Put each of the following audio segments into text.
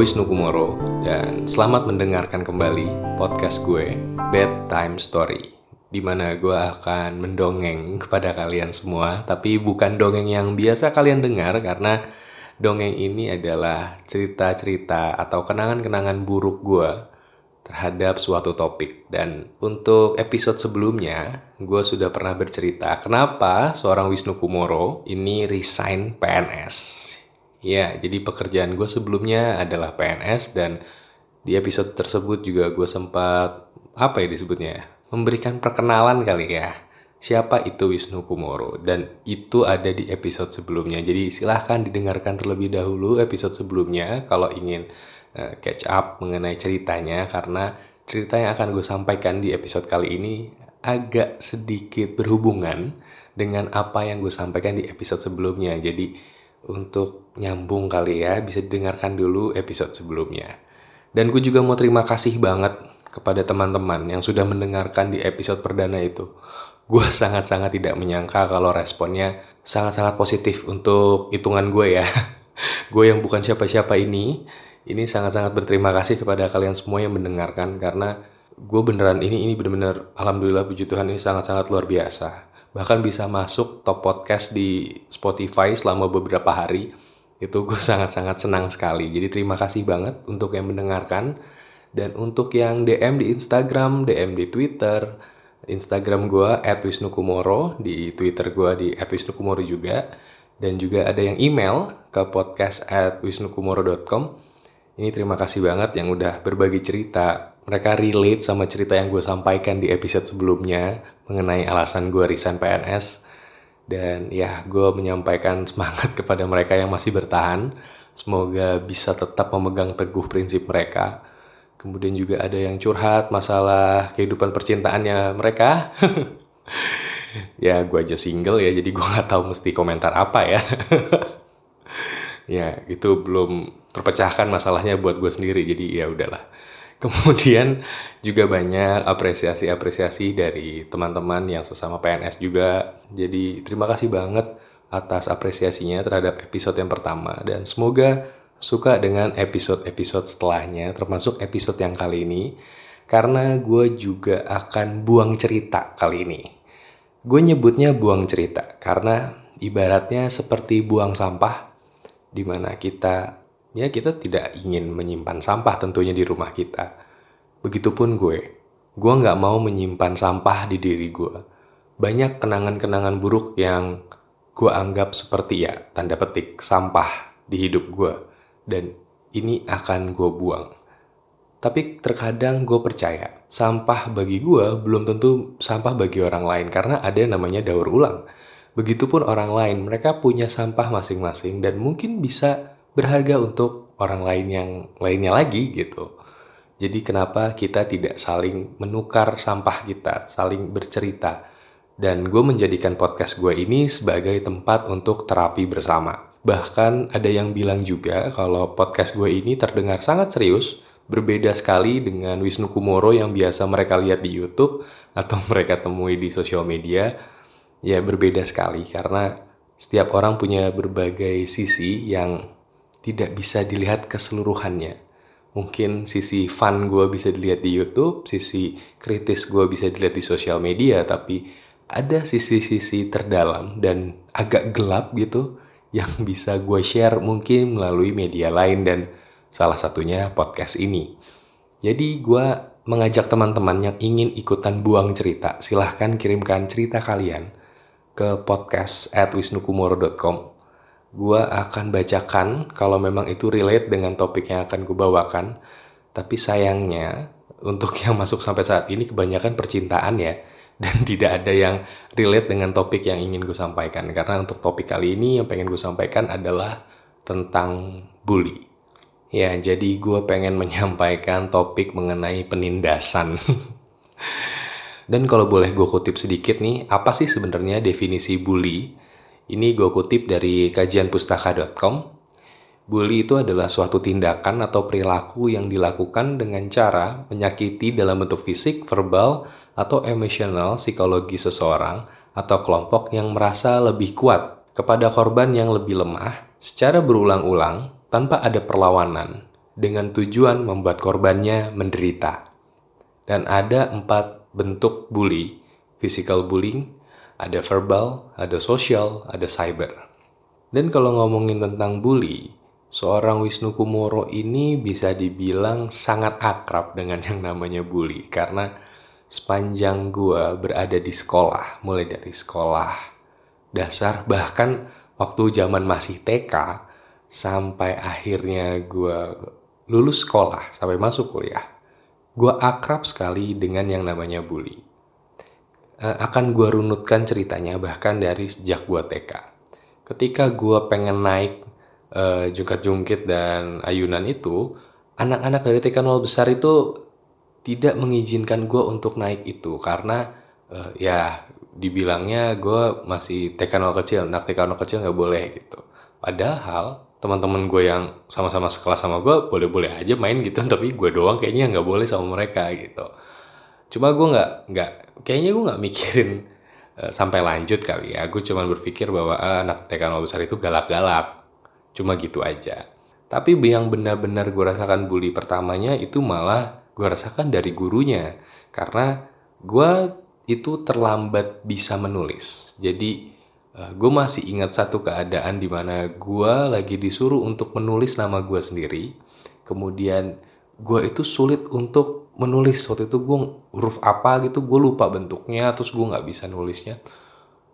Wisnu Kumoro dan selamat mendengarkan kembali podcast gue Bedtime Story di mana gue akan mendongeng kepada kalian semua tapi bukan dongeng yang biasa kalian dengar karena dongeng ini adalah cerita-cerita atau kenangan-kenangan buruk gue terhadap suatu topik. Dan untuk episode sebelumnya gue sudah pernah bercerita kenapa seorang Wisnu Kumoro ini resign PNS Ya, jadi pekerjaan gue sebelumnya adalah PNS dan di episode tersebut juga gue sempat apa ya disebutnya memberikan perkenalan kali ya siapa itu Wisnu Kumoro. Dan itu ada di episode sebelumnya. Jadi silahkan didengarkan terlebih dahulu episode sebelumnya kalau ingin uh, catch up mengenai ceritanya karena cerita yang akan gue sampaikan di episode kali ini agak sedikit berhubungan dengan apa yang gue sampaikan di episode sebelumnya. Jadi untuk nyambung kali ya bisa didengarkan dulu episode sebelumnya. Dan gue juga mau terima kasih banget kepada teman-teman yang sudah mendengarkan di episode perdana itu. Gue sangat-sangat tidak menyangka kalau responnya sangat-sangat positif untuk hitungan gue ya. gue yang bukan siapa-siapa ini, ini sangat-sangat berterima kasih kepada kalian semua yang mendengarkan karena gue beneran ini ini bener-bener alhamdulillah puji Tuhan ini sangat-sangat luar biasa bahkan bisa masuk top podcast di Spotify selama beberapa hari. Itu gue sangat-sangat senang sekali. Jadi terima kasih banget untuk yang mendengarkan. Dan untuk yang DM di Instagram DM di Twitter Instagram gue @wisnukumoro di Twitter gue di @wisnukumoro juga. Dan juga ada yang email ke podcast at wisnukumoro.com ini terima kasih banget yang udah berbagi cerita mereka relate sama cerita yang gue sampaikan di episode sebelumnya mengenai alasan gue resign PNS dan ya gue menyampaikan semangat kepada mereka yang masih bertahan. Semoga bisa tetap memegang teguh prinsip mereka. Kemudian juga ada yang curhat masalah kehidupan percintaannya mereka. Ya gue aja single ya jadi gue nggak tahu mesti komentar apa ya. Ya itu belum terpecahkan masalahnya buat gue sendiri jadi ya udahlah Kemudian juga banyak apresiasi-apresiasi dari teman-teman yang sesama PNS juga. Jadi terima kasih banget atas apresiasinya terhadap episode yang pertama dan semoga suka dengan episode-episode setelahnya termasuk episode yang kali ini karena gue juga akan buang cerita kali ini. Gue nyebutnya buang cerita karena ibaratnya seperti buang sampah di mana kita ya kita tidak ingin menyimpan sampah tentunya di rumah kita. Begitupun gue, gue nggak mau menyimpan sampah di diri gue. Banyak kenangan-kenangan buruk yang gue anggap seperti ya tanda petik sampah di hidup gue. Dan ini akan gue buang. Tapi terkadang gue percaya sampah bagi gue belum tentu sampah bagi orang lain karena ada yang namanya daur ulang. Begitupun orang lain, mereka punya sampah masing-masing dan mungkin bisa berharga untuk orang lain yang lainnya lagi gitu. Jadi kenapa kita tidak saling menukar sampah kita, saling bercerita. Dan gue menjadikan podcast gue ini sebagai tempat untuk terapi bersama. Bahkan ada yang bilang juga kalau podcast gue ini terdengar sangat serius, berbeda sekali dengan Wisnu Kumoro yang biasa mereka lihat di YouTube atau mereka temui di sosial media. Ya berbeda sekali karena setiap orang punya berbagai sisi yang tidak bisa dilihat keseluruhannya. Mungkin sisi fun gue bisa dilihat di YouTube, sisi kritis gue bisa dilihat di sosial media, tapi ada sisi-sisi terdalam dan agak gelap gitu yang bisa gue share mungkin melalui media lain dan salah satunya podcast ini. Jadi gue mengajak teman-teman yang ingin ikutan buang cerita, silahkan kirimkan cerita kalian ke podcast at wisnukumoro.com gue akan bacakan kalau memang itu relate dengan topik yang akan gue bawakan. Tapi sayangnya untuk yang masuk sampai saat ini kebanyakan percintaan ya dan tidak ada yang relate dengan topik yang ingin gue sampaikan karena untuk topik kali ini yang pengen gue sampaikan adalah tentang bully. Ya, jadi gue pengen menyampaikan topik mengenai penindasan. Dan kalau boleh gue kutip sedikit nih, apa sih sebenarnya definisi bully? Ini gue kutip dari kajianpustaka.com. Bully itu adalah suatu tindakan atau perilaku yang dilakukan dengan cara menyakiti dalam bentuk fisik, verbal, atau emosional psikologi seseorang atau kelompok yang merasa lebih kuat kepada korban yang lebih lemah secara berulang-ulang tanpa ada perlawanan dengan tujuan membuat korbannya menderita. Dan ada empat bentuk bully, physical bullying, ada verbal, ada social, ada cyber. Dan kalau ngomongin tentang bully, seorang Wisnu Kumoro ini bisa dibilang sangat akrab dengan yang namanya bully karena sepanjang gua berada di sekolah, mulai dari sekolah dasar bahkan waktu zaman masih TK sampai akhirnya gua lulus sekolah sampai masuk kuliah, gua akrab sekali dengan yang namanya bully. Uh, akan gua runutkan ceritanya bahkan dari sejak gua TK. Ketika gua pengen naik uh, jungkat-jungkit dan ayunan itu, anak-anak dari TK 0 besar itu tidak mengizinkan gue untuk naik itu karena uh, ya dibilangnya gue masih TK nol kecil, anak TK nol kecil nggak boleh gitu. Padahal teman-teman gue yang sama-sama sekelas sama gue boleh-boleh aja main gitu, tapi gue doang kayaknya nggak boleh sama mereka gitu. Cuma gue nggak nggak kayaknya gue nggak mikirin uh, sampai lanjut kali ya. Gue cuma berpikir bahwa uh, anak TK nol besar itu galak-galak, cuma gitu aja. Tapi yang benar-benar gue rasakan bully pertamanya itu malah gue rasakan dari gurunya karena gue itu terlambat bisa menulis jadi uh, eh, gue masih ingat satu keadaan di mana gue lagi disuruh untuk menulis nama gue sendiri kemudian gue itu sulit untuk menulis waktu itu gue huruf apa gitu gue lupa bentuknya terus gue nggak bisa nulisnya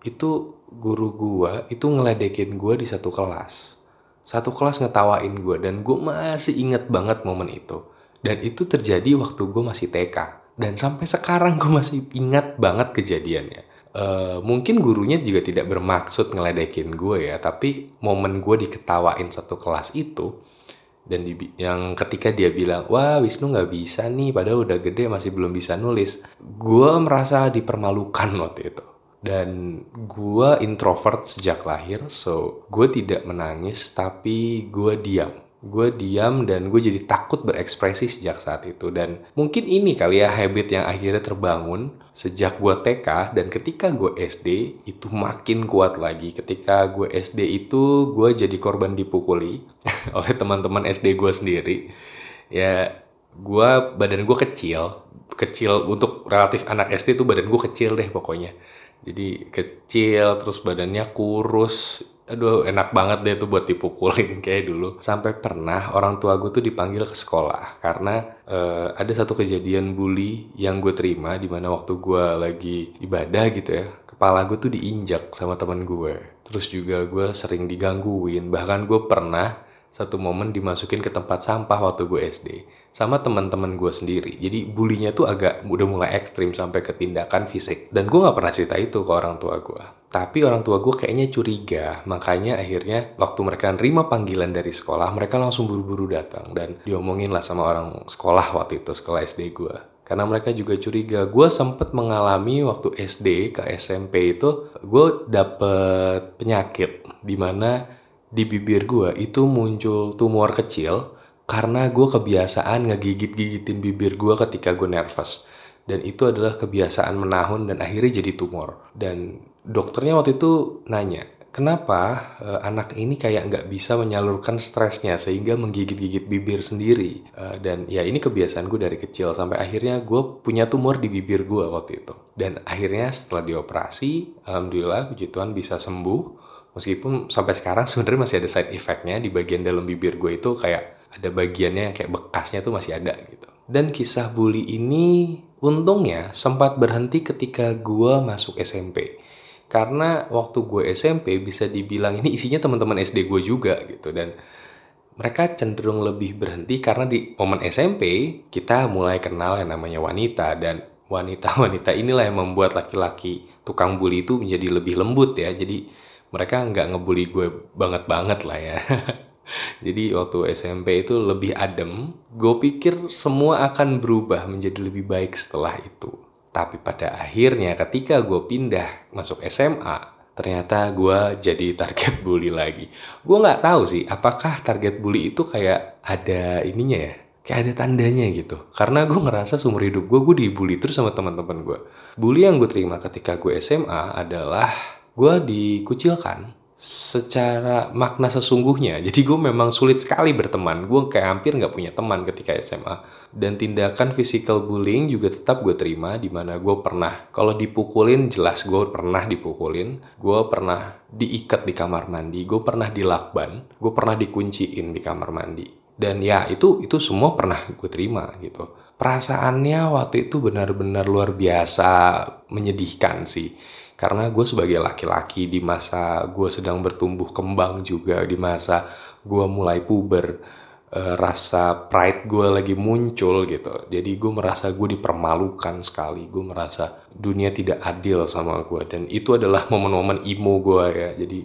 itu guru gue itu ngeledekin gue di satu kelas satu kelas ngetawain gue dan gue masih inget banget momen itu dan itu terjadi waktu gue masih TK. Dan sampai sekarang gue masih ingat banget kejadiannya. Uh, mungkin gurunya juga tidak bermaksud ngeledekin gue ya, tapi momen gue diketawain satu kelas itu, dan di, yang ketika dia bilang, wah Wisnu nggak bisa nih, padahal udah gede masih belum bisa nulis, gue merasa dipermalukan waktu itu. Dan gue introvert sejak lahir, so gue tidak menangis, tapi gue diam gue diam dan gue jadi takut berekspresi sejak saat itu. Dan mungkin ini kali ya habit yang akhirnya terbangun sejak gue TK dan ketika gue SD itu makin kuat lagi. Ketika gue SD itu gue jadi korban dipukuli oleh teman-teman SD gue sendiri. Ya gue badan gue kecil. Kecil untuk relatif anak SD tuh badan gue kecil deh pokoknya. Jadi kecil terus badannya kurus aduh enak banget deh tuh buat dipukulin kayak dulu. Sampai pernah orang tua gue tuh dipanggil ke sekolah karena uh, ada satu kejadian bully yang gue terima di mana waktu gue lagi ibadah gitu ya kepala gue tuh diinjak sama teman gue terus juga gue sering digangguin. Bahkan gue pernah satu momen dimasukin ke tempat sampah waktu gue SD sama teman-teman gue sendiri. Jadi bulinya tuh agak udah mulai ekstrim sampai ke tindakan fisik. Dan gue nggak pernah cerita itu ke orang tua gue. Tapi orang tua gue kayaknya curiga, makanya akhirnya waktu mereka nerima panggilan dari sekolah, mereka langsung buru-buru datang dan diomongin lah sama orang sekolah waktu itu, sekolah SD gue. Karena mereka juga curiga, gue sempet mengalami waktu SD ke SMP itu, gue dapet penyakit, di mana di bibir gue itu muncul tumor kecil karena gue kebiasaan ngegigit-gigitin bibir gue ketika gue nervous. Dan itu adalah kebiasaan menahun dan akhirnya jadi tumor. Dan dokternya waktu itu nanya, kenapa uh, anak ini kayak nggak bisa menyalurkan stresnya sehingga menggigit-gigit bibir sendiri. Uh, dan ya ini kebiasaan gue dari kecil sampai akhirnya gue punya tumor di bibir gue waktu itu. Dan akhirnya setelah dioperasi, alhamdulillah puji Tuhan bisa sembuh meskipun sampai sekarang sebenarnya masih ada side effectnya di bagian dalam bibir gue itu kayak ada bagiannya kayak bekasnya tuh masih ada gitu. Dan kisah bully ini untungnya sempat berhenti ketika gue masuk SMP karena waktu gue SMP bisa dibilang ini isinya teman-teman SD gue juga gitu. Dan mereka cenderung lebih berhenti karena di momen SMP kita mulai kenal yang namanya wanita. Dan wanita-wanita inilah yang membuat laki-laki tukang bully itu menjadi lebih lembut ya. Jadi mereka nggak ngebully gue banget banget lah ya. Jadi waktu SMP itu lebih adem gue pikir semua akan berubah menjadi lebih baik setelah itu. Tapi pada akhirnya ketika gue pindah masuk SMA ternyata gue jadi target bully lagi. Gue nggak tahu sih apakah target bully itu kayak ada ininya ya? Kayak ada tandanya gitu. Karena gue ngerasa seumur hidup gue gue dibully terus sama teman-teman gue. Bully yang gue terima ketika gue SMA adalah gue dikucilkan secara makna sesungguhnya. Jadi gue memang sulit sekali berteman. Gue kayak hampir nggak punya teman ketika SMA. Dan tindakan physical bullying juga tetap gue terima. Di mana gue pernah, kalau dipukulin jelas gue pernah dipukulin. Gue pernah diikat di kamar mandi. Gue pernah dilakban. Gue pernah dikunciin di kamar mandi. Dan ya itu itu semua pernah gue terima gitu. Perasaannya waktu itu benar-benar luar biasa menyedihkan sih karena gue sebagai laki-laki di masa gue sedang bertumbuh kembang juga di masa gue mulai puber uh, rasa pride gue lagi muncul gitu. Jadi gue merasa gue dipermalukan sekali. Gue merasa dunia tidak adil sama gue. Dan itu adalah momen-momen emo gue ya. Jadi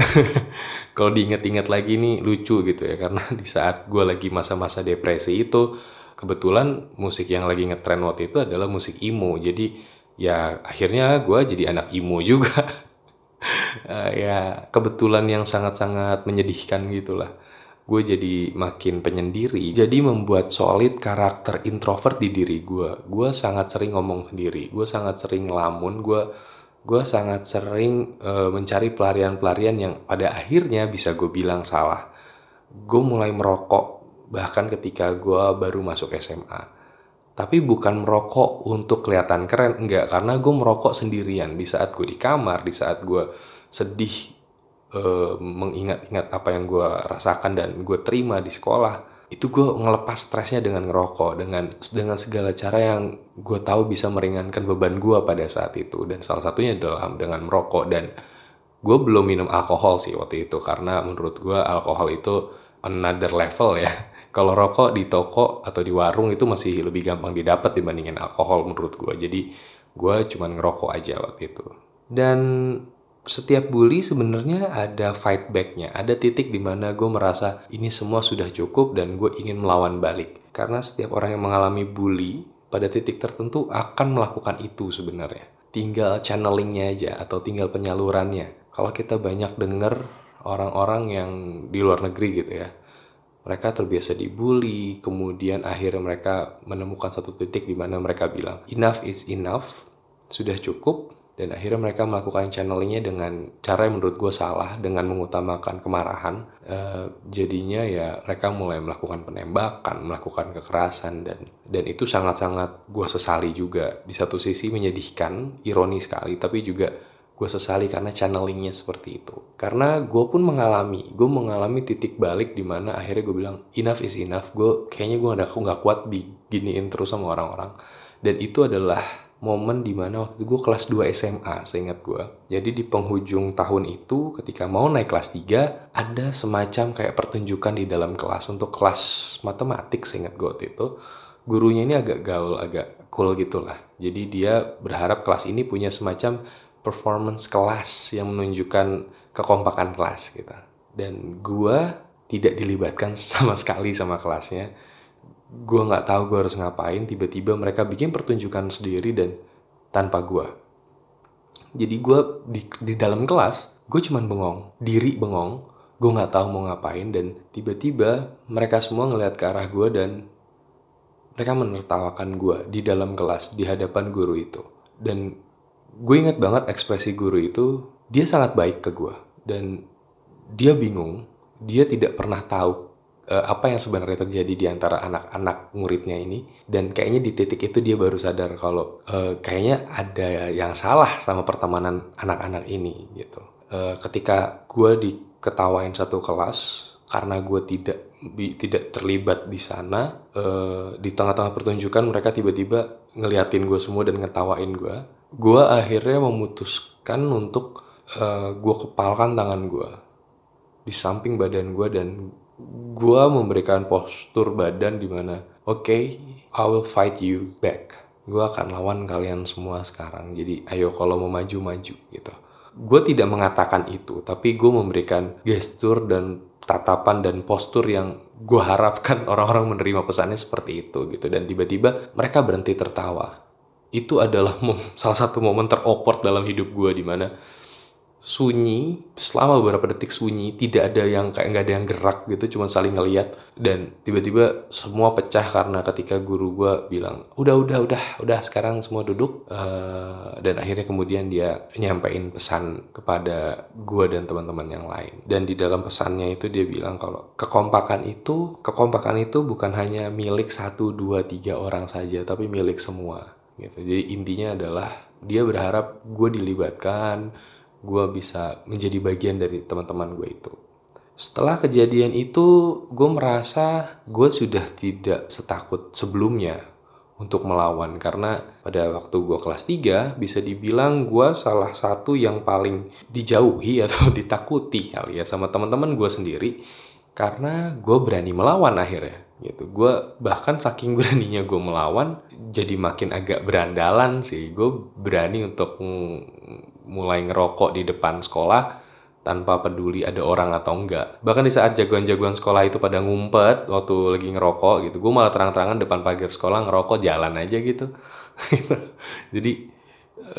kalau diinget-inget lagi nih lucu gitu ya. Karena di saat gue lagi masa-masa depresi itu kebetulan musik yang lagi ngetren waktu itu adalah musik emo. Jadi ya akhirnya gue jadi anak imo juga. Uh, ya kebetulan yang sangat-sangat menyedihkan gitulah. Gue jadi makin penyendiri jadi membuat solid karakter introvert di diri gue gue sangat sering ngomong sendiri gue sangat sering lamun gue gue sangat sering uh, mencari pelarian-pelarian yang pada akhirnya bisa gue bilang salah. Gue mulai merokok bahkan ketika gue baru masuk SMA tapi bukan merokok untuk kelihatan keren enggak. Karena gue merokok sendirian. Di saat gue di kamar di saat gue sedih uh, mengingat-ingat apa yang gue rasakan dan gue terima di sekolah itu gue ngelepas stresnya dengan ngerokok dengan dengan segala cara yang gue tahu bisa meringankan beban gue pada saat itu. Dan salah satunya adalah dengan merokok. Dan gue belum minum alkohol sih waktu itu. Karena menurut gue alkohol itu another level ya kalau rokok di toko atau di warung itu masih lebih gampang didapat dibandingin alkohol menurut gue jadi gue cuma ngerokok aja waktu itu. Dan setiap bully sebenarnya ada fight backnya. Ada titik di mana gue merasa ini semua sudah cukup dan gue ingin melawan balik. Karena setiap orang yang mengalami bully pada titik tertentu akan melakukan itu sebenarnya. Tinggal channelingnya aja atau tinggal penyalurannya. Kalau kita banyak denger orang-orang yang di luar negeri gitu ya mereka terbiasa dibully, kemudian akhirnya mereka menemukan satu titik di mana mereka bilang enough is enough, sudah cukup, dan akhirnya mereka melakukan channelingnya dengan cara yang menurut gue salah dengan mengutamakan kemarahan. E, jadinya ya mereka mulai melakukan penembakan melakukan kekerasan dan dan itu sangat-sangat gue sesali juga. Di satu sisi menyedihkan ironi sekali tapi juga gue sesali karena channelingnya seperti itu. Karena gue pun mengalami gue mengalami titik balik di mana akhirnya gue bilang enough is enough. Gue kayaknya gue nggak nggak kuat diginiin terus sama orang-orang. Dan itu adalah momen di mana waktu itu gue kelas 2 SMA seingat gue jadi di penghujung tahun itu ketika mau naik kelas 3 ada semacam kayak pertunjukan di dalam kelas untuk kelas matematik seingat gue waktu itu. Gurunya ini agak gaul agak cool gitulah. Jadi dia berharap kelas ini punya semacam performance kelas yang menunjukkan kekompakan kelas gitu. Dan gue tidak dilibatkan sama sekali sama kelasnya. Gue nggak tahu gue harus ngapain. Tiba-tiba mereka bikin pertunjukan sendiri dan tanpa gue. Jadi gue di, di dalam kelas, gue cuman bengong, diri bengong. Gue nggak tahu mau ngapain dan tiba-tiba mereka semua ngeliat ke arah gue dan mereka menertawakan gue di dalam kelas di hadapan guru itu. Dan gue inget banget ekspresi guru itu dia sangat baik ke gue dan dia bingung dia tidak pernah tahu uh, apa yang sebenarnya terjadi di antara anak-anak muridnya ini. Dan kayaknya di titik itu dia baru sadar kalau uh, kayaknya ada yang salah sama pertemanan anak-anak ini gitu. Uh, ketika gue diketawain satu kelas karena gue tidak bi, tidak terlibat di sana uh, di tengah-tengah pertunjukan mereka tiba-tiba ngeliatin gue semua dan ngetawain gue gue akhirnya memutuskan untuk uh, eh, gue kepalkan tangan gue di samping badan gue dan gue memberikan postur badan di mana oke okay, I will fight you back. Gue akan lawan kalian semua sekarang. Jadi ayo kalau mau maju maju gitu. Gue tidak mengatakan itu tapi gue memberikan gestur dan tatapan dan postur yang gue harapkan orang-orang menerima pesannya seperti itu gitu. Dan tiba-tiba mereka berhenti tertawa itu adalah salah satu momen teroport dalam hidup gue di mana sunyi selama beberapa detik sunyi tidak ada yang kayak nggak ada yang gerak gitu cuma saling ngeliat. Dan tiba-tiba semua pecah karena ketika guru gue bilang udah udah udah udah sekarang semua duduk. Uh, dan akhirnya kemudian dia nyampein pesan kepada gue dan teman-teman yang lain. Dan di dalam pesannya itu dia bilang kalau kekompakan itu kekompakan itu bukan hanya milik satu dua tiga orang saja tapi milik semua gitu. Jadi intinya adalah dia berharap gue dilibatkan gue bisa menjadi bagian dari teman-teman gue itu. Setelah kejadian itu, gue merasa gue sudah tidak setakut sebelumnya untuk melawan. Karena pada waktu gue kelas 3 bisa dibilang gue salah satu yang paling dijauhi atau ditakuti kali ya sama teman-teman gue sendiri. Karena gue berani melawan akhirnya gitu gue bahkan saking beraninya gue melawan jadi makin agak berandalan sih gue berani untuk mulai ngerokok di depan sekolah tanpa peduli ada orang atau enggak. Bahkan di saat jagoan-jagoan sekolah itu pada ngumpet waktu lagi ngerokok gitu, gue malah terang-terangan depan pagar sekolah ngerokok jalan aja gitu. Jadi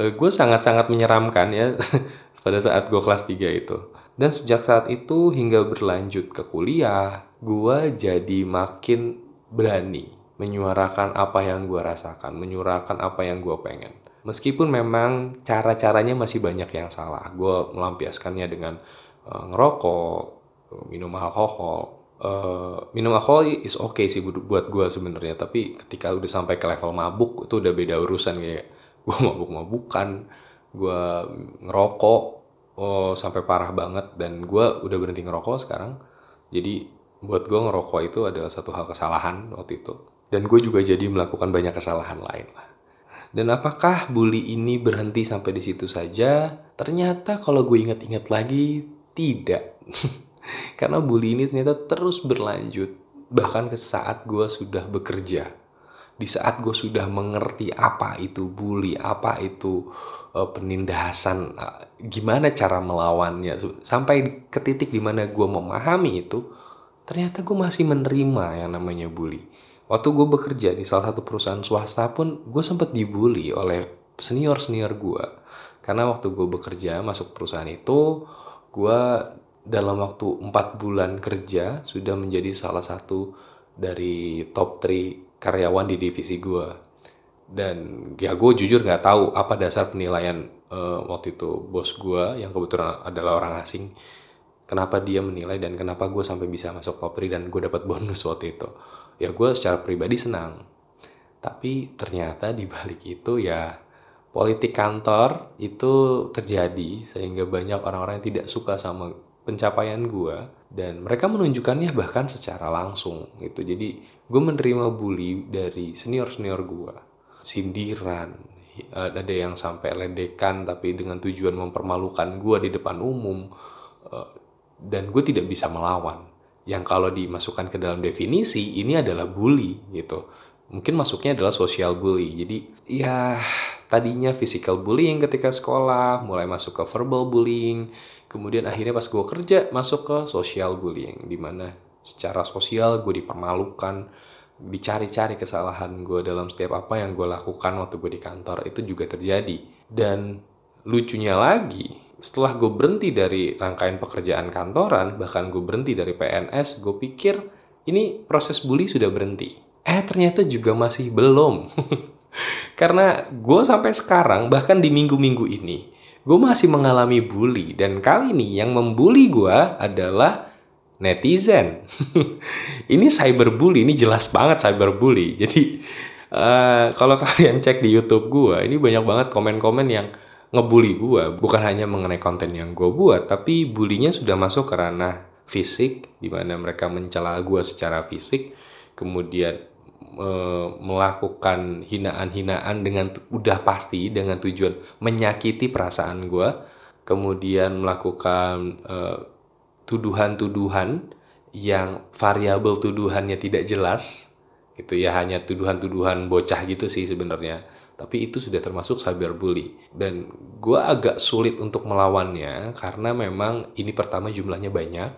eh, gue sangat-sangat menyeramkan ya pada saat gue kelas 3 itu. Dan sejak saat itu hingga berlanjut ke kuliah, gue jadi makin berani menyuarakan apa yang gue rasakan, menyuarakan apa yang gue pengen. Meskipun memang cara-caranya masih banyak yang salah. Gue melampiaskannya dengan uh, ngerokok, minum alkohol. Uh, minum alkohol is okay sih buat gue sebenarnya, tapi ketika udah sampai ke level mabuk itu udah beda urusan kayak gue mabuk-mabukan, gue ngerokok oh, sampai parah banget dan gue udah berhenti ngerokok sekarang. Jadi buat gue ngerokok itu adalah satu hal kesalahan waktu itu. Dan gue juga jadi melakukan banyak kesalahan lain lah. Dan apakah bully ini berhenti sampai di situ saja? Ternyata kalau gue ingat-ingat lagi, tidak. Karena bully ini ternyata terus berlanjut. Bahkan ke saat gue sudah bekerja. Di saat gue sudah mengerti apa itu bully, apa itu uh, penindasan, uh, gimana cara melawannya. Sampai ke titik di mana gue memahami itu, ternyata gue masih menerima yang namanya bully. Waktu gue bekerja di salah satu perusahaan swasta pun gue sempat dibully oleh senior senior gue karena waktu gue bekerja masuk perusahaan itu gue dalam waktu empat bulan kerja sudah menjadi salah satu dari top 3 karyawan di divisi gue dan ya gue jujur nggak tahu apa dasar penilaian uh, waktu itu bos gue yang kebetulan adalah orang asing kenapa dia menilai dan kenapa gue sampai bisa masuk top 3 dan gue dapat bonus waktu itu. Ya gue secara pribadi senang. Tapi ternyata di balik itu ya politik kantor itu terjadi sehingga banyak orang-orang yang tidak suka sama pencapaian gue dan mereka menunjukkannya bahkan secara langsung gitu. Jadi gue menerima bully dari senior senior gue sindiran ada yang sampai ledekan tapi dengan tujuan mempermalukan gue di depan umum. eh, dan gue tidak bisa melawan yang kalau dimasukkan ke dalam definisi ini adalah bully gitu. Mungkin masuknya adalah social bully. Jadi ya tadinya physical bullying ketika sekolah, mulai masuk ke verbal bullying, kemudian akhirnya pas gue kerja masuk ke social bullying di mana secara sosial gue dipermalukan, dicari-cari kesalahan gue dalam setiap apa yang gue lakukan waktu gue di kantor itu juga terjadi. Dan lucunya lagi, setelah gue berhenti dari rangkaian pekerjaan kantoran, bahkan gue berhenti dari PNS, gue pikir ini proses bully sudah berhenti. Eh ternyata juga masih belum. Karena gue sampai sekarang, bahkan di minggu-minggu ini, gue masih mengalami bully. Dan kali ini yang membuli gue adalah netizen. ini cyberbully, ini jelas banget cyberbully. Jadi uh, kalau kalian cek di YouTube gue, ini banyak banget komen-komen yang ngebully gue bukan hanya mengenai konten yang gue buat tapi bulinya sudah masuk ke ranah fisik di mana mereka mencela gue secara fisik kemudian e, melakukan hinaan-hinaan dengan udah pasti dengan tujuan menyakiti perasaan gue kemudian melakukan e, tuduhan-tuduhan yang variabel tuduhannya tidak jelas gitu ya hanya tuduhan-tuduhan bocah gitu sih sebenarnya tapi itu sudah termasuk cyberbully dan gue agak sulit untuk melawannya karena memang ini pertama jumlahnya banyak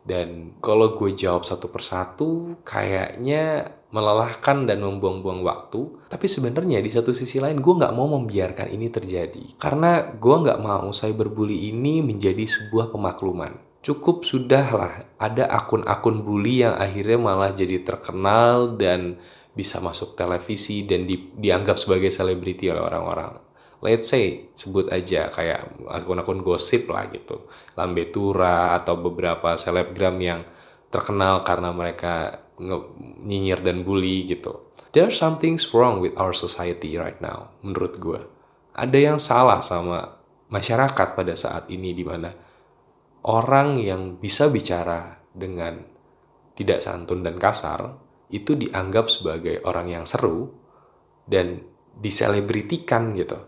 Dan kalau gue jawab satu persatu, kayaknya melelahkan dan membuang-buang waktu. Tapi sebenarnya di satu sisi lain gue nggak mau membiarkan ini terjadi. Karena gue nggak mau cyberbully ini menjadi sebuah pemakluman. Cukup sudahlah ada akun-akun bully yang akhirnya malah jadi terkenal dan bisa masuk televisi dan di, dianggap sebagai selebriti oleh orang-orang. Let's say sebut aja kayak akun-akun gosip lah gitu. Lambe Tura atau beberapa selebgram yang terkenal karena mereka nyinyir dan bully gitu. There's something wrong with our society right now menurut gue ada yang salah sama masyarakat pada saat ini di mana orang yang bisa bicara dengan tidak santun dan kasar itu dianggap sebagai orang yang seru dan diselebritikan gitu.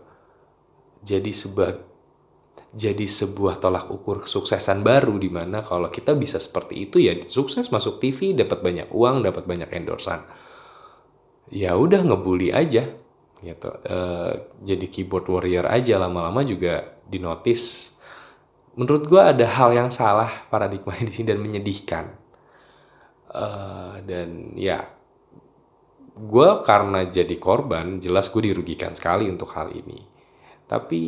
Jadi sebuah jadi sebuah tolak ukur kesuksesan baru di mana kalau kita bisa seperti itu ya sukses masuk TV dapat banyak uang dapat banyak endorsan. Ya udah ngebully aja gitu. E, jadi keyboard warrior aja lama-lama juga dinotis menurut gue ada hal yang salah paradigma di sini dan menyedihkan e, dan ya gue karena jadi korban jelas gue dirugikan sekali untuk hal ini tapi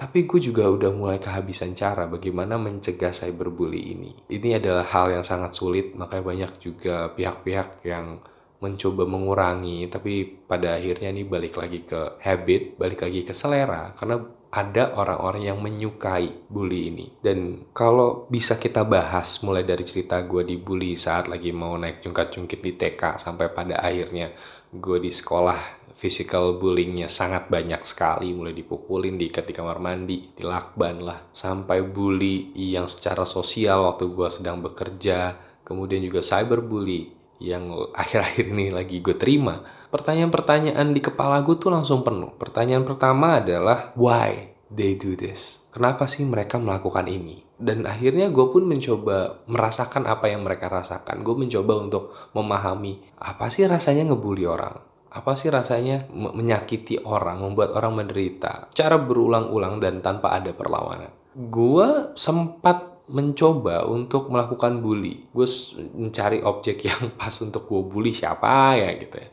tapi gue juga udah mulai kehabisan cara bagaimana mencegah cyberbully ini. Ini adalah hal yang sangat sulit, makanya banyak juga pihak-pihak yang mencoba mengurangi, tapi pada akhirnya ini balik lagi ke habit, balik lagi ke selera, karena ada orang-orang yang menyukai bully ini. Dan kalau bisa kita bahas mulai dari cerita gue dibully saat lagi mau naik jungkat-jungkit di TK sampai pada akhirnya gue di sekolah physical bullyingnya sangat banyak sekali. Mulai dipukulin di di kamar mandi di lakban lah. Sampai bully yang secara sosial waktu gue sedang bekerja. Kemudian juga cyberbully yang akhir-akhir ini lagi gue terima pertanyaan-pertanyaan di kepala gue tuh langsung penuh. Pertanyaan pertama adalah why they do this? Kenapa sih mereka melakukan ini? Dan akhirnya gue pun mencoba merasakan apa yang mereka rasakan. Gue mencoba untuk memahami apa sih rasanya ngebully orang? Apa sih rasanya menyakiti orang, membuat orang menderita, cara berulang-ulang dan tanpa ada perlawanan. Gue sempat mencoba untuk melakukan bully. Gue mencari objek yang pas untuk gue bully siapa ya gitu ya.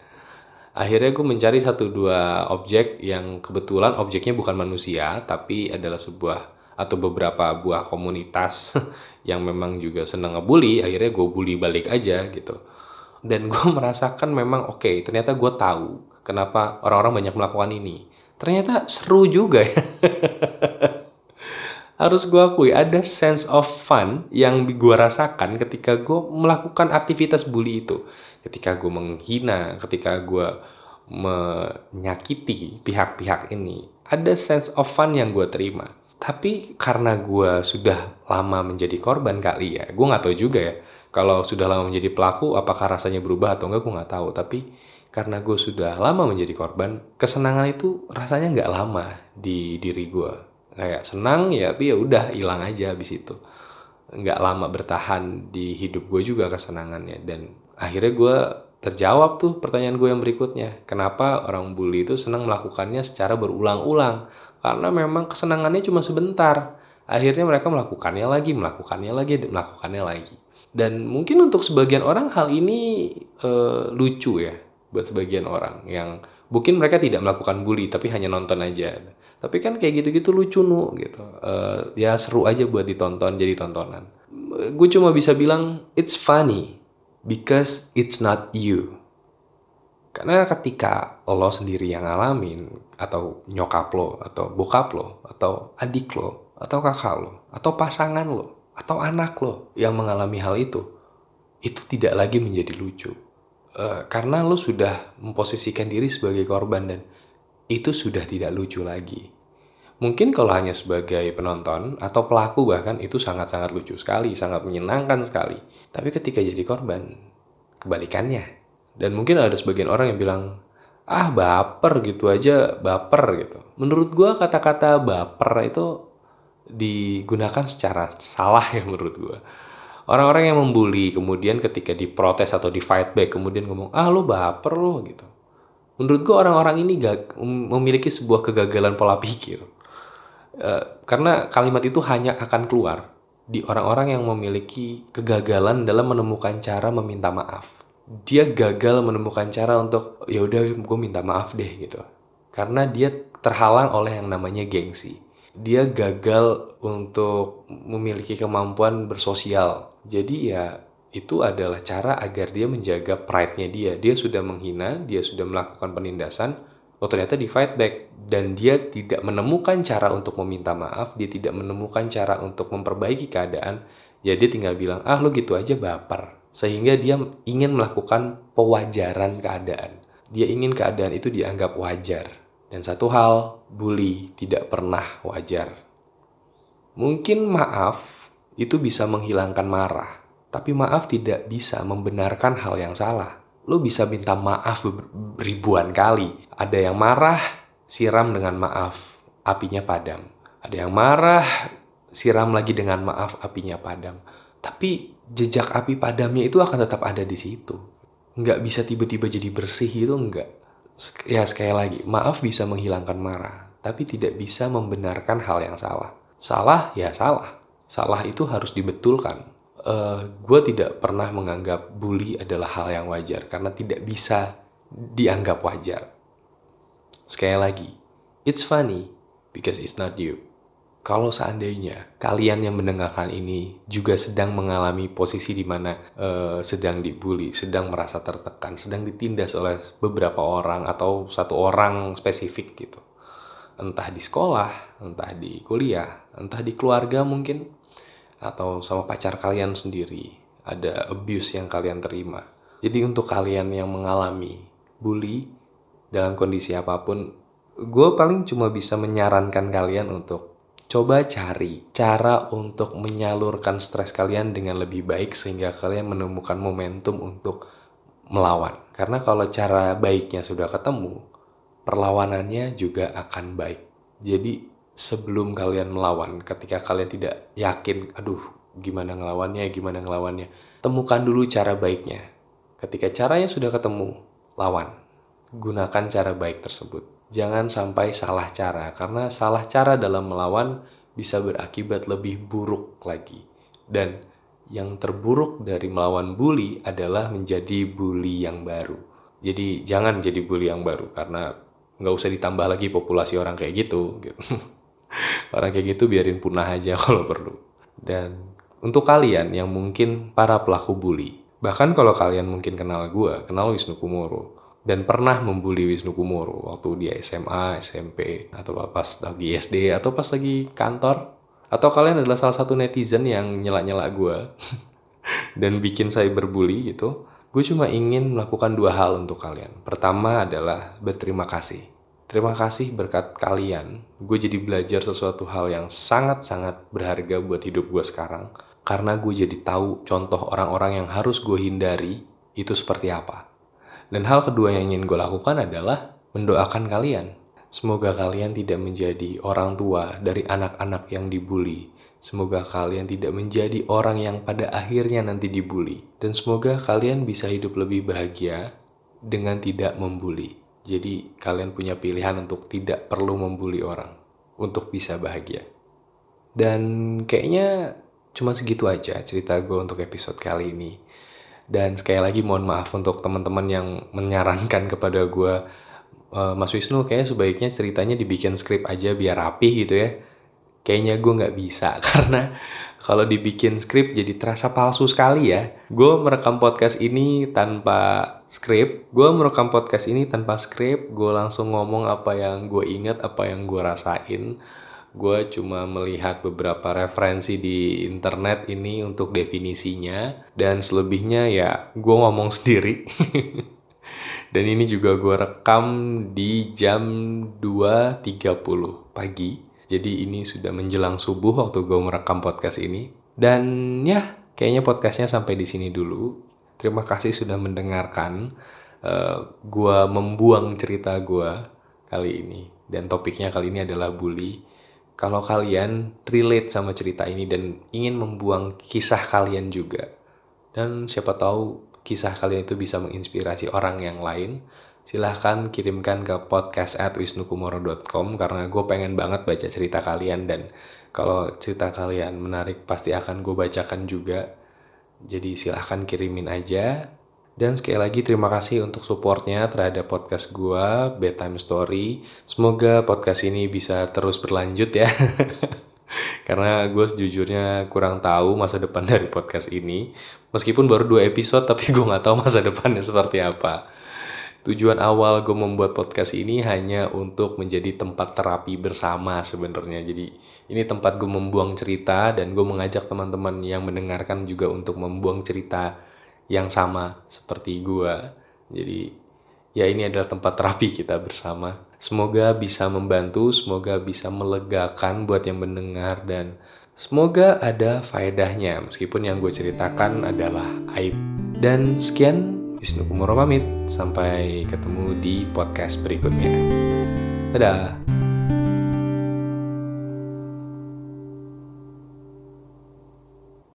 Akhirnya gue mencari satu dua objek yang kebetulan objeknya bukan manusia, tapi adalah sebuah atau beberapa buah komunitas yang memang juga senang ngebully. Akhirnya gue bully balik aja gitu dan gue merasakan memang oke okay, ternyata gue tahu kenapa orang-orang banyak melakukan ini ternyata seru juga ya harus gue akui ada sense of fun yang gue rasakan ketika gue melakukan aktivitas bully itu. Ketika gue menghina ketika gue menyakiti pihak-pihak ini ada sense of fun yang gue terima. Tapi karena gue sudah lama menjadi korban kali ya gue nggak tahu juga ya kalau sudah lama menjadi pelaku apakah rasanya berubah atau enggak gue nggak tahu. Tapi karena gue sudah lama menjadi korban kesenangan itu rasanya nggak lama di diri gue kayak senang ya tapi ya udah hilang aja habis itu. Nggak lama bertahan di hidup gue juga kesenangannya. Dan akhirnya gue terjawab tuh pertanyaan gue yang berikutnya. Kenapa orang bully itu senang melakukannya secara berulang-ulang? Karena memang kesenangannya cuma sebentar. Akhirnya mereka melakukannya lagi melakukannya lagi melakukannya lagi. Dan mungkin untuk sebagian orang hal ini uh, lucu ya buat sebagian orang yang mungkin mereka tidak melakukan bully tapi hanya nonton aja tapi kan kayak gitu-gitu lucu nu gitu. Uh, ya seru aja buat ditonton jadi tontonan. Gue cuma bisa bilang it's funny because it's not you. Karena ketika lo sendiri yang ngalamin atau nyokap lo atau bokap lo atau adik lo atau kakak lo atau pasangan lo atau anak lo yang mengalami hal itu, itu tidak lagi menjadi lucu. Uh, karena lo sudah memposisikan diri sebagai korban dan itu sudah tidak lucu lagi. Mungkin kalau hanya sebagai penonton atau pelaku bahkan itu sangat-sangat lucu sekali, sangat menyenangkan sekali. Tapi ketika jadi korban, kebalikannya. Dan mungkin ada sebagian orang yang bilang, ah baper gitu aja, baper gitu. Menurut gue kata-kata baper itu digunakan secara salah ya menurut gue. Orang-orang yang membuli kemudian ketika diprotes atau di fight back kemudian ngomong ah lo baper lo gitu. Menurut gue orang-orang ini gak, memiliki sebuah kegagalan pola pikir. Uh, karena kalimat itu hanya akan keluar di orang-orang yang memiliki kegagalan dalam menemukan cara meminta maaf. Dia gagal menemukan cara untuk ya udah gue minta maaf deh gitu. Karena dia terhalang oleh yang namanya gengsi. Dia gagal untuk memiliki kemampuan bersosial. Jadi ya itu adalah cara agar dia menjaga pride-nya dia. Dia sudah menghina, dia sudah melakukan penindasan, oh ternyata di fight back dan dia tidak menemukan cara untuk meminta maaf, dia tidak menemukan cara untuk memperbaiki keadaan, ya tinggal bilang, ah lo gitu aja baper. Sehingga dia ingin melakukan pewajaran keadaan. Dia ingin keadaan itu dianggap wajar. Dan satu hal, bully tidak pernah wajar. Mungkin maaf itu bisa menghilangkan marah, tapi maaf tidak bisa membenarkan hal yang salah. Lo bisa minta maaf ribuan kali. Ada yang marah, siram dengan maaf, apinya padam. Ada yang marah, siram lagi dengan maaf, apinya padam. Tapi jejak api padamnya itu akan tetap ada di situ. Nggak bisa tiba-tiba jadi bersih itu enggak. Ya sekali lagi, maaf bisa menghilangkan marah, tapi tidak bisa membenarkan hal yang salah. Salah ya salah. Salah itu harus dibetulkan. Uh, eh, gue tidak pernah menganggap bully adalah hal yang wajar karena tidak bisa dianggap wajar Sekali lagi, it's funny because it's not you. Kalau seandainya kalian yang mendengarkan ini juga sedang mengalami posisi di mana uh, sedang dibully, sedang merasa tertekan, sedang ditindas oleh beberapa orang atau satu orang spesifik gitu. Entah di sekolah, entah di kuliah, entah di keluarga mungkin, atau sama pacar kalian sendiri, ada abuse yang kalian terima. Jadi untuk kalian yang mengalami bully, dalam kondisi apa pun, gue paling cuma bisa menyarankan kalian untuk coba cari cara untuk menyalurkan stres kalian dengan lebih baik sehingga kalian menemukan momentum untuk melawan. Karena kalau cara baiknya sudah ketemu, perlawanannya juga akan baik. Jadi sebelum kalian melawan, ketika kalian tidak yakin, aduh gimana ngelawannya, gimana ngelawannya, temukan dulu cara baiknya. Ketika caranya sudah ketemu, lawan gunakan cara baik tersebut. Jangan sampai salah cara, karena salah cara dalam melawan bisa berakibat lebih buruk lagi. Dan yang terburuk dari melawan bully adalah menjadi bully yang baru. Jadi jangan jadi bully yang baru, karena nggak usah ditambah lagi populasi orang kayak gitu. gitu. orang kayak gitu biarin punah aja kalau perlu. Dan untuk kalian yang mungkin para pelaku bully, bahkan kalau kalian mungkin kenal gue, kenal Wisnu Kumoro, dan pernah membuli Wisnu Kumoro waktu dia SMA, SMP, atau pas lagi SD, atau pas lagi kantor. Atau kalian adalah salah satu netizen yang nyela-nyela gue dan bikin saya berbuli gitu. Gue cuma ingin melakukan dua hal untuk kalian. Pertama adalah berterima kasih. Terima kasih berkat kalian, gue jadi belajar sesuatu hal yang sangat-sangat berharga buat hidup gue sekarang. Karena gue jadi tahu contoh orang-orang yang harus gue hindari itu seperti apa dan hal kedua yang ingin gue lakukan adalah mendoakan kalian. Semoga kalian tidak menjadi orang tua dari anak-anak yang dibully. Semoga kalian tidak menjadi orang yang pada akhirnya nanti dibully. Dan semoga kalian bisa hidup lebih bahagia dengan tidak membuli. Jadi kalian punya pilihan untuk tidak perlu membuli orang untuk bisa bahagia. Dan kayaknya cuma segitu aja cerita gue untuk episode kali ini. Dan sekali lagi mohon maaf untuk teman-teman yang menyarankan kepada gue, e, Mas Wisnu kayaknya sebaiknya ceritanya dibikin skrip aja biar rapi gitu ya. Kayaknya gue nggak bisa karena kalau dibikin skrip jadi terasa palsu sekali ya. Gue merekam podcast ini tanpa skrip, gue merekam podcast ini tanpa skrip, gue langsung ngomong apa yang gue ingat, apa yang gue rasain. Gue cuma melihat beberapa referensi di internet ini untuk definisinya. Dan selebihnya ya gue ngomong sendiri. Dan ini juga gue rekam di jam 2.30 pagi jadi ini sudah menjelang subuh waktu gue merekam podcast ini dan ya kayaknya podcastnya sampai di sini dulu terima kasih sudah mendengarkan uh, eh, gue membuang cerita gue kali ini dan topiknya kali ini adalah bully kalau kalian relate sama cerita ini dan ingin membuang kisah kalian juga. Dan siapa tahu kisah kalian itu bisa menginspirasi orang yang lain. Silahkan kirimkan ke podcast at wisnukumoro.com karena gue pengen banget baca cerita kalian dan kalau cerita kalian menarik pasti akan gue bacakan juga. Jadi silahkan kirimin aja. Dan sekali lagi terima kasih untuk supportnya terhadap podcast gue, Bedtime Story. Semoga podcast ini bisa terus berlanjut ya. Karena gue sejujurnya kurang tahu masa depan dari podcast ini. Meskipun baru dua episode, tapi gue nggak tahu masa depannya seperti apa. Tujuan awal gue membuat podcast ini hanya untuk menjadi tempat terapi bersama sebenarnya. Jadi ini tempat gue membuang cerita dan gue mengajak teman-teman yang mendengarkan juga untuk membuang cerita yang sama seperti gue. Jadi ya ini adalah tempat terapi kita bersama. Semoga bisa membantu, semoga bisa melegakan buat yang mendengar dan semoga ada faedahnya meskipun yang gue ceritakan adalah aib. Dan sekian Wisnu Kumoro pamit. Sampai ketemu di podcast berikutnya. Dadah.